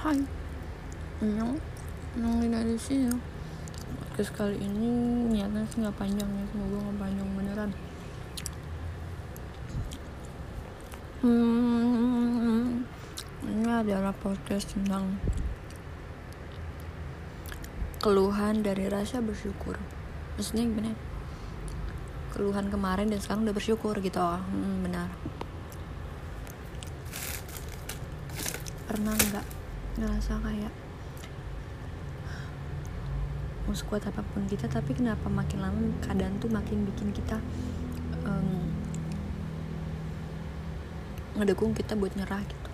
Hai Nyong Nyongin dari sini Podcast kali ini niatnya sih gak panjang ya Semoga gak panjang beneran Hmm, ini adalah podcast tentang keluhan dari rasa bersyukur. Maksudnya gimana? Keluhan kemarin dan sekarang udah bersyukur gitu. Hmm, benar. Pernah nggak ngerasa kayak mau sekuat apa pun kita tapi kenapa makin lama keadaan tuh makin bikin kita um, ngedukung kita buat nyerah gitu.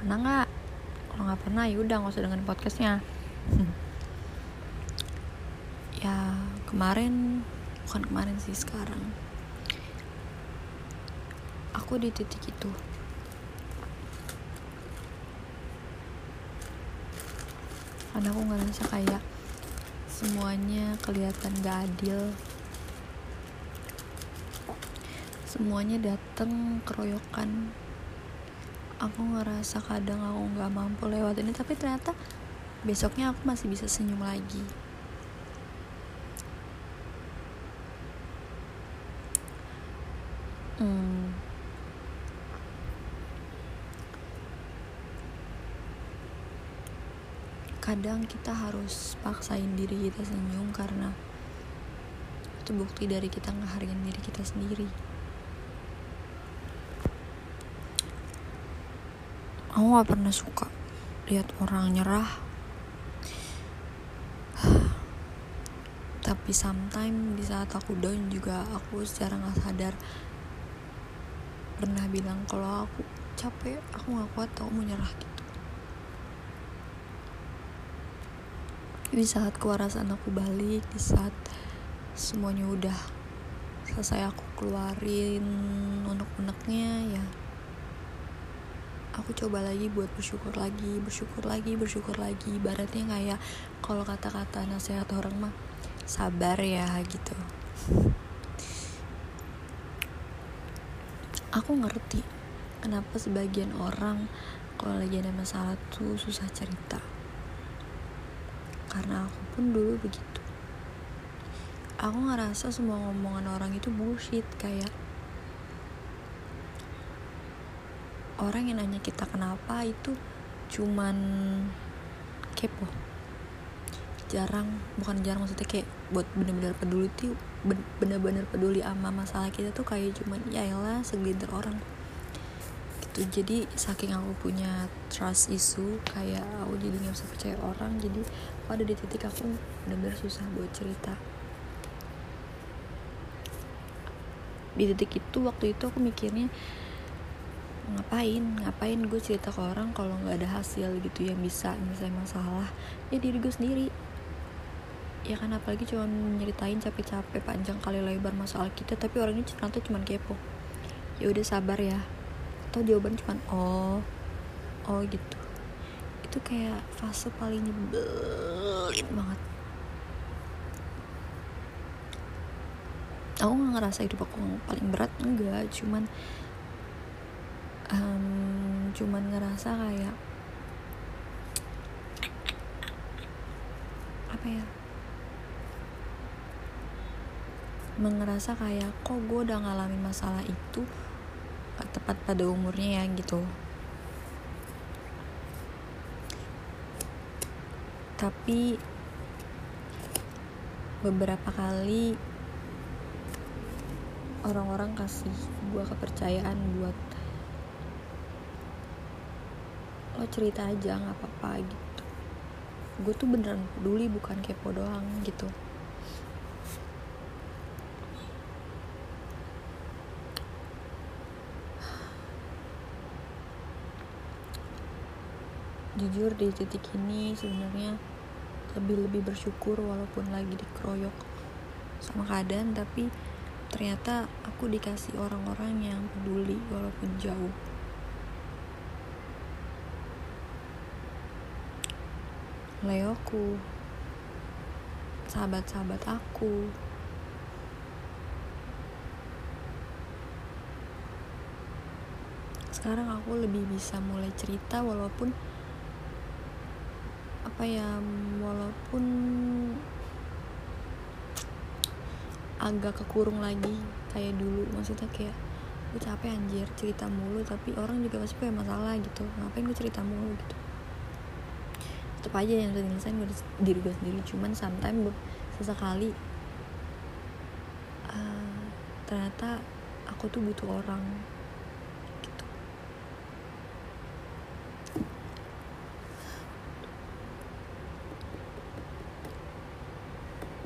Pernah nggak? Kalau nggak pernah ya udah nggak usah dengerin podcastnya. Ya kemarin bukan kemarin sih sekarang. Aku di titik itu karena aku ngerasa kayak semuanya kelihatan gak adil. Semuanya dateng keroyokan. Aku ngerasa kadang aku nggak mampu lewat ini tapi ternyata besoknya aku masih bisa senyum lagi. Hmm. Kadang kita harus paksain diri kita senyum karena itu bukti dari kita ngehargain diri kita sendiri. Aku gak pernah suka lihat orang nyerah. Tapi sometimes di saat aku down juga aku secara nggak sadar pernah bilang kalau aku capek aku nggak kuat tau mau nyerah gitu di saat kewarasan aku balik di saat semuanya udah selesai aku keluarin unek-uneknya ya aku coba lagi buat bersyukur lagi bersyukur lagi bersyukur lagi. Ibaratnya kayak kalau kata-kata nasihat orang mah sabar ya gitu. Aku ngerti kenapa sebagian orang kalau lagi ada masalah tuh susah cerita karena aku pun dulu begitu. Aku ngerasa semua ngomongan orang itu bullshit kayak orang yang nanya kita kenapa itu cuman kepo. Jarang bukan jarang maksudnya kayak buat bener-bener peduli tuh bener-bener peduli sama masalah kita tuh kayak cuman ya elah segelintir orang. Gitu. Jadi saking aku punya trust issue kayak aku jadi nggak bisa percaya orang jadi pada di titik aku bener-bener susah buat cerita. Di titik itu waktu itu aku mikirnya ngapain? Ngapain gue cerita ke orang kalau nggak ada hasil gitu yang bisa misalnya masalah ya diri gue sendiri. Ya kan apalagi cuma nyeritain capek-capek panjang kali lebar masalah kita tapi orang ini ternyata cuma kepo. Ya udah sabar ya. Atau jawaban cuma oh oh gitu itu kayak fase paling nyebelin banget. Aku nggak ngerasa hidup aku paling berat enggak. Cuman um, cuman ngerasa kayak apa ya? Mengerasa kayak kok gue udah ngalamin masalah itu tepat pada umurnya ya gitu tapi beberapa kali orang-orang kasih gue kepercayaan buat lo cerita aja nggak apa-apa gitu. Gue tuh beneran peduli bukan kepo doang gitu jujur di titik ini sebenarnya lebih-lebih bersyukur walaupun lagi dikeroyok sama keadaan tapi ternyata aku dikasih orang-orang yang peduli walaupun jauh. Leoku sahabat-sahabat aku sekarang aku lebih bisa mulai cerita walaupun apa ya walaupun agak kekurung lagi kayak dulu. Maksudnya kayak gue capek anjir cerita mulu. Tapi orang juga pasti punya masalah gitu. Ngapain gue cerita mulu? Gitu. Tetap aja yang nyelesain gue diri gue sendiri. Cuman sometimes sesekali uh, ternyata aku tuh butuh orang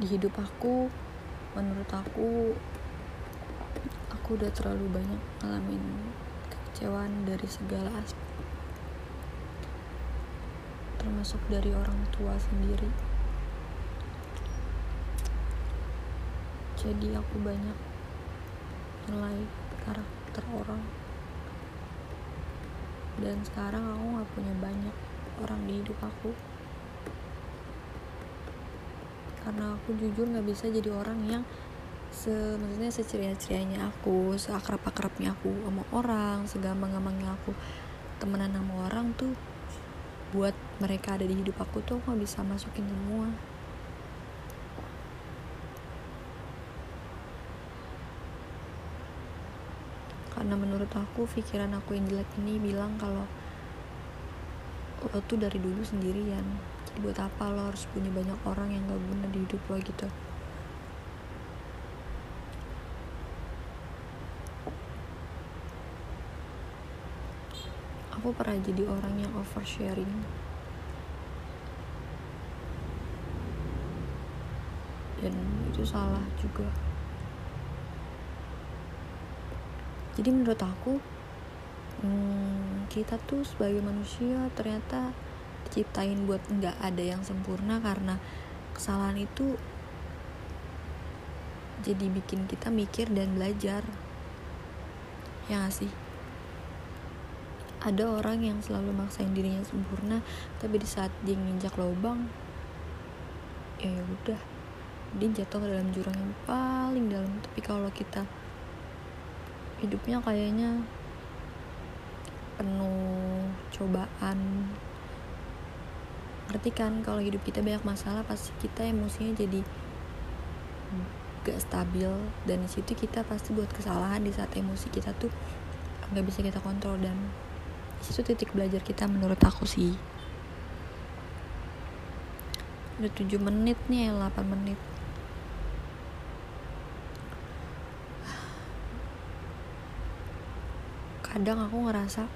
di hidup aku menurut aku aku udah terlalu banyak ngalamin kekecewaan dari segala aspek termasuk dari orang tua sendiri. Jadi aku banyak nilai karakter orang. Dan sekarang aku gak punya banyak orang di hidup aku karena aku jujur nggak bisa jadi orang yang se maksudnya seceria-cerianya aku seakrab-akrabnya aku sama orang segampang-gampangnya aku temenan sama orang tuh buat mereka ada di hidup aku tuh nggak bisa masukin semua. Karena menurut aku pikiran aku yang jelek ini bilang kalau lo tuh dari dulu sendirian buat apa lo harus punya banyak orang yang gak guna di hidup lo gitu? Aku pernah jadi orang yang oversharing. Dan itu salah juga. Jadi menurut aku hmm, kita tuh sebagai manusia ternyata diciptain buat nggak ada yang sempurna karena kesalahan itu jadi bikin kita mikir dan belajar. Ya gak sih? Ada orang yang selalu maksain dirinya sempurna tapi di saat dia nginjak lubang ya udah dia jatuh ke dalam jurang yang paling dalam. Tapi kalau kita hidupnya kayaknya penuh cobaan ngerti kan kalau hidup kita banyak masalah pasti kita emosinya jadi gak stabil. Dan di situ kita pasti buat kesalahan di saat emosi kita tuh nggak bisa kita kontrol. Dan situ titik belajar kita menurut aku sih. Udah 7 menit nih 8 menit. Kadang aku ngerasa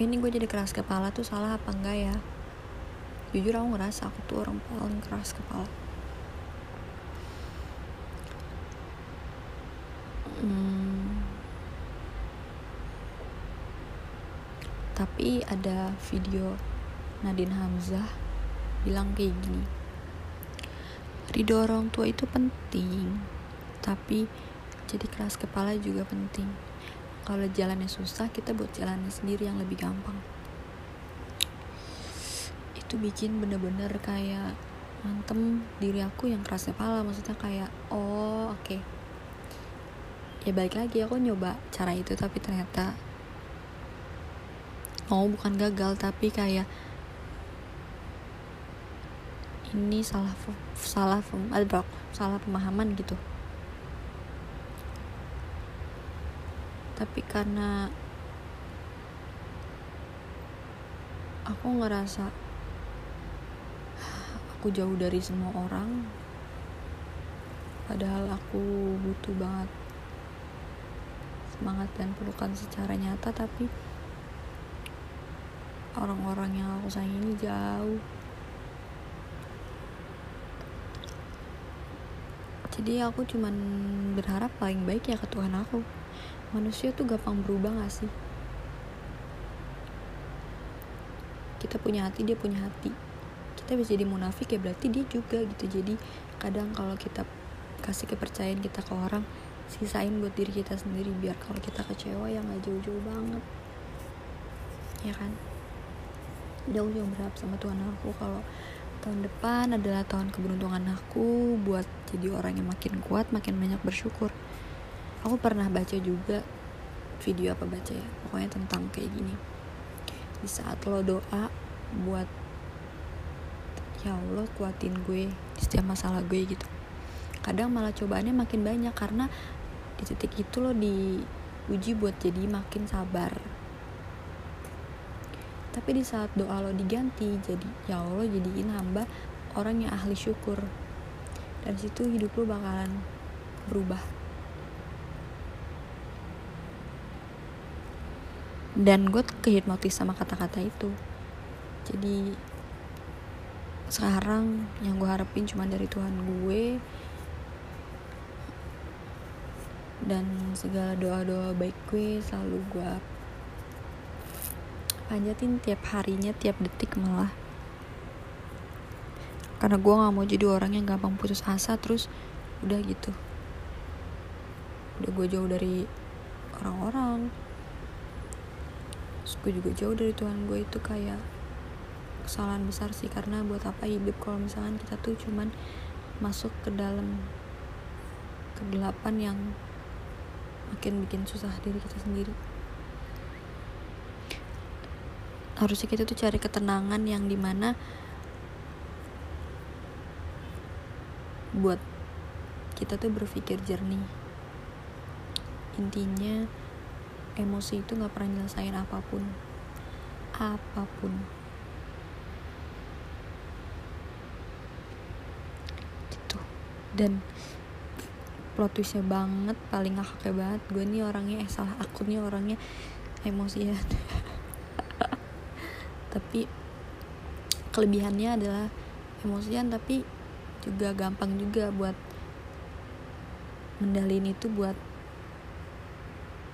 ini gue jadi keras kepala tuh salah apa enggak ya jujur aku ngerasa aku tuh orang paling keras kepala. Hmm, tapi ada video Nadine Hamzah bilang kayak gini ridho orang tua itu penting tapi jadi keras kepala juga penting. Kalau jalannya susah kita buat jalannya sendiri yang lebih gampang itu bikin bener-bener kayak mantem diri aku yang keras kepala maksudnya kayak oh oke okay. ya balik lagi aku nyoba cara itu tapi ternyata oh bukan gagal tapi kayak ini salah salah ada salah pemahaman gitu tapi karena aku ngerasa aku jauh dari semua orang. Padahal aku butuh banget semangat dan pelukan secara nyata tapi orang-orang yang aku sayang ini jauh. Jadi aku cuman berharap paling baik ya ke Tuhan aku. Manusia tuh gampang berubah gak sih? Kita punya hati dia punya hati kita bisa jadi munafik ya berarti dia juga gitu. Jadi kadang kalau kita kasih kepercayaan kita ke orang sisain buat diri kita sendiri biar kalau kita kecewa ya nggak jauh-jauh banget. Ya kan? Udah ujung berharap sama Tuhan aku kalau tahun depan adalah tahun keberuntungan aku buat jadi orang yang makin kuat makin banyak bersyukur. Aku pernah baca juga video apa baca ya pokoknya tentang kayak gini. Di saat lo doa buat ya Allah kuatin gue di setiap masalah gue gitu. Kadang malah cobaannya makin banyak karena di titik itu lo diuji buat jadi makin sabar. Tapi di saat doa lo diganti jadi ya Allah jadiin hamba orang yang ahli syukur. Dari situ hidup lo bakalan berubah. Dan gue kehipnotis sama kata-kata itu. Jadi sekarang yang gue harapin cuma dari Tuhan gue dan segala doa-doa baik gue selalu gue panjatin tiap harinya tiap detik malah. Karena gue nggak mau jadi orang yang gampang putus asa terus udah gitu. Udah gue jauh dari orang-orang. Gue juga jauh dari Tuhan gue itu kayak kesalahan besar sih karena buat apa hidup? Kalau misalkan kita tuh cuman masuk ke dalam kegelapan yang makin bikin susah diri kita sendiri. Harusnya kita tuh cari ketenangan yang di mana buat kita tuh berpikir jernih. Intinya emosi itu nggak pernah nyelesain apa pun. Apa pun gitu dan plot twistnya banget paling ngakaknya banget. Gue nih orangnya eh salah aku nih orangnya emosian. Tapi kelebihannya adalah emosian tapi juga gampang juga buat mendalin itu buat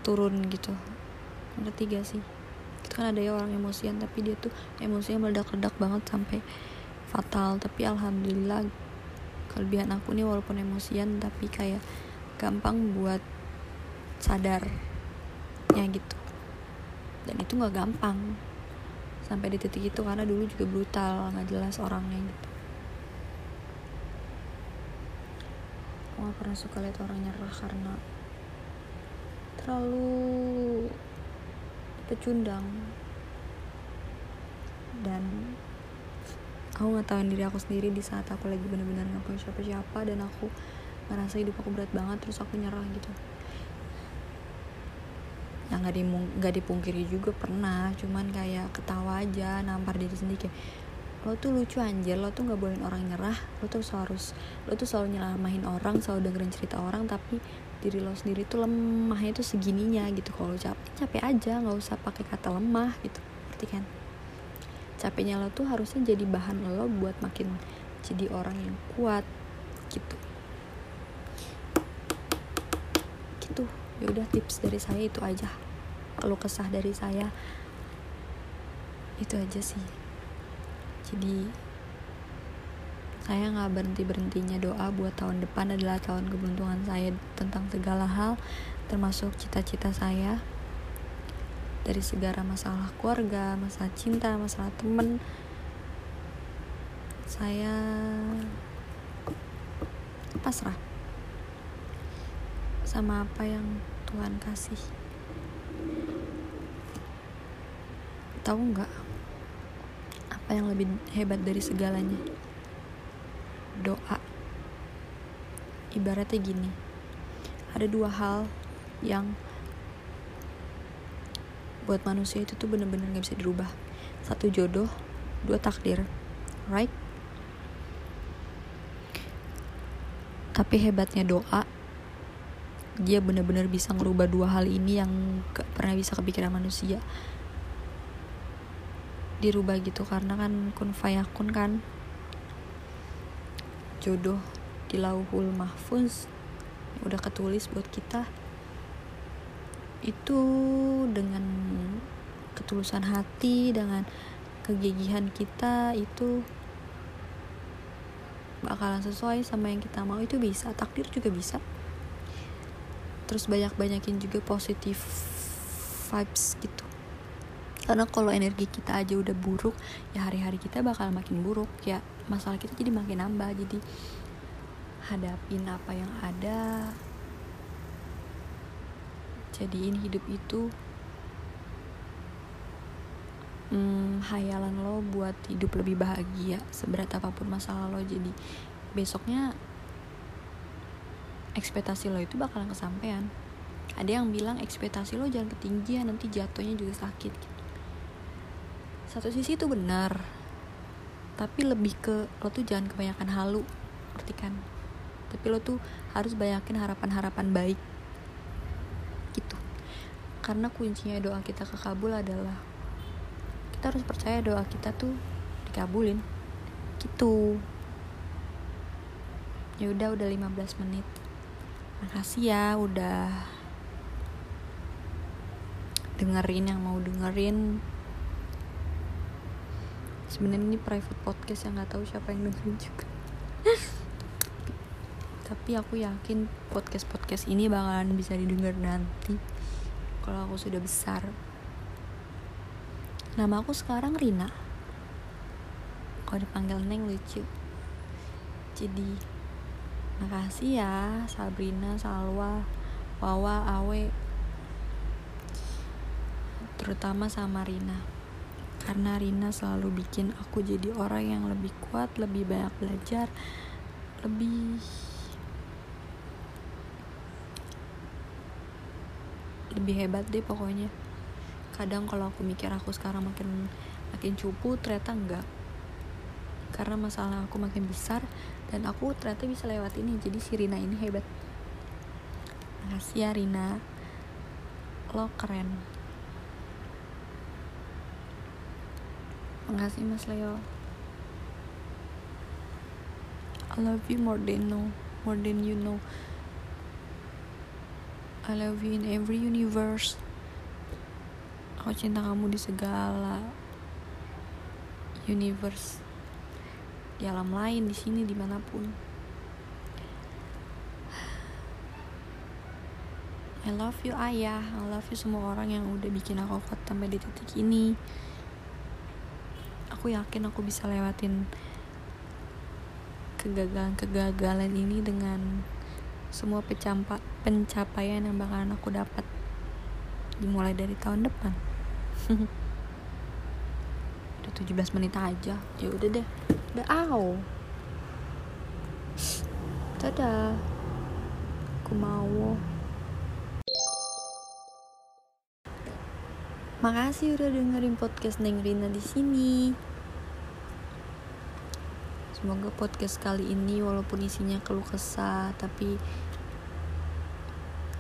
turun gitu. Ngerti gak sih? Itu kan ada ya orang emosian tapi dia tuh emosinya meledak-ledak banget sampai fatal. Tapi alhamdulillah kelebihan aku nih walaupun emosian tapi kayak gampang buat sadar ya gitu. Dan itu nggak gampang. Sampai di titik itu karena dulu juga brutal nggak jelas orangnya gitu. Aku gak pernah suka lihat orang nyerah karena terlalu pecundang. Dan aku tahu diri aku sendiri di saat aku lagi benar-benar nggak punya siapa-siapa dan aku ngerasa hidup aku berat banget terus aku nyerah gitu. Yang nggak nggak dipungkiri juga pernah. Cuman kayak ketawa aja nampar diri sendiri kayak lo tuh lucu anjir. Lo tuh nggak bolehin orang nyerah. Lo tuh harus lo tuh selalu nyelamahin orang selalu dengerin cerita orang tapi diri lo sendiri tuh lemahnya tuh segininya gitu. Kalau capek capek aja. Nggak usah pakai kata lemah gitu. Ngerti kan capeknya lo tuh harusnya jadi bahan lo buat makin jadi orang yang kuat gitu. Gitu. Ya udah tips dari saya itu aja. Kalau kesah dari saya. Itu aja sih. Jadi saya nggak berhenti berhentinya doa buat tahun depan adalah tahun keberuntungan saya tentang segala hal termasuk cita-cita saya dari segala masalah keluarga masalah cinta masalah temen. Saya pasrah sama apa yang Tuhan kasih. Tahu nggak apa yang lebih hebat dari segalanya? Doa. Ibaratnya gini ada dua hal yang buat manusia itu tuh bener-bener gak bisa dirubah. Satu jodoh dua takdir. Right? Tapi hebatnya doa dia benar-benar bisa ngerubah dua hal ini yang gak pernah bisa kepikiran manusia. Dirubah gitu karena kan kun fayakun kan. Jodoh di lauhul mahfuz udah ketulis buat kita itu dengan ketulusan hati dengan kegigihan kita itu bakalan sesuai sama yang kita mau. Itu bisa takdir juga bisa. Terus banyak-banyakin juga positif vibes gitu. Karena kalau energi kita aja udah buruk ya hari-hari kita bakal makin buruk. Ya masalah kita jadi makin nambah. Jadi hadapin apa yang ada jadiin hidup itu hmm, hayalan lo buat hidup lebih bahagia seberat apa pun masalah lo. Jadi besoknya ekspektasi lo itu bakalan kesampaian. Ada yang bilang ekspektasi lo jangan ketinggian nanti jatuhnya juga sakit. Satu sisi itu benar tapi lebih ke lo tuh jangan kebanyakan halu ngerti kan? Tapi lo tuh harus banyakin harapan-harapan baik karena kuncinya doa kita ke kabul adalah kita harus percaya doa kita tuh dikabulin. Gitu. Ya udah udah 15 menit. Makasih ya udah dengerin yang mau dengerin. Sebenarnya ini private podcast yang nggak tahu siapa yang dengerin juga. Tapi aku yakin podcast podcast ini bakalan bisa didengar nanti kalau aku sudah besar. Nama aku sekarang Rina. Kalau dipanggil Neng lucu. Jadi makasih ya Sabrina Salwa Wawa Awe. Terutama sama Rina. Karena Rina selalu bikin aku jadi orang yang lebih kuat lebih banyak belajar lebih lebih hebat deh pokoknya. Kadang kalau aku mikir aku sekarang makin makin cupu ternyata enggak. Karena masalah aku makin besar dan aku ternyata bisa lewat ini jadi si Rina ini hebat. Makasih ya Rina. Lo keren. Makasih Mas Leo. I love you more than know more than you know I love you in every universe. Aku cinta kamu di segala universe. Di alam lain di sini di mana pun. I love you ayah. I love you semua orang yang udah bikin aku kuat sampai di titik ini. Aku yakin aku bisa lewatin kegagalan-kegagalan ini dengan semua pencapa pencapaian yang bakalan aku dapat. Dimulai dari tahun depan. Udah 17 menit aja. Ya udah deh. Udah aw dadah. Aku mau. Makasih udah dengerin podcast Neng Rina di sini semoga podcast kali ini walaupun isinya keluh kesah tapi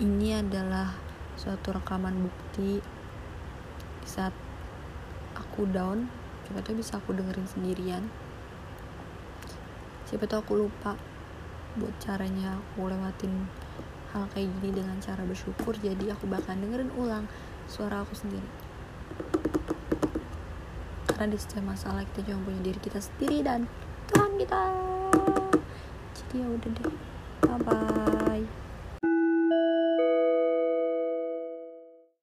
ini adalah suatu rekaman bukti. Saat aku down siapa tahu bisa aku dengerin sendirian. Siapa tahu aku lupa buat caranya aku lewatin hal kayak gini dengan cara bersyukur jadi aku bakal dengerin ulang suara aku sendiri. Karena di setiap masalah kita cuma punya diri kita sendiri dan Tuhan kita. Jadi ya udah deh. Bye bye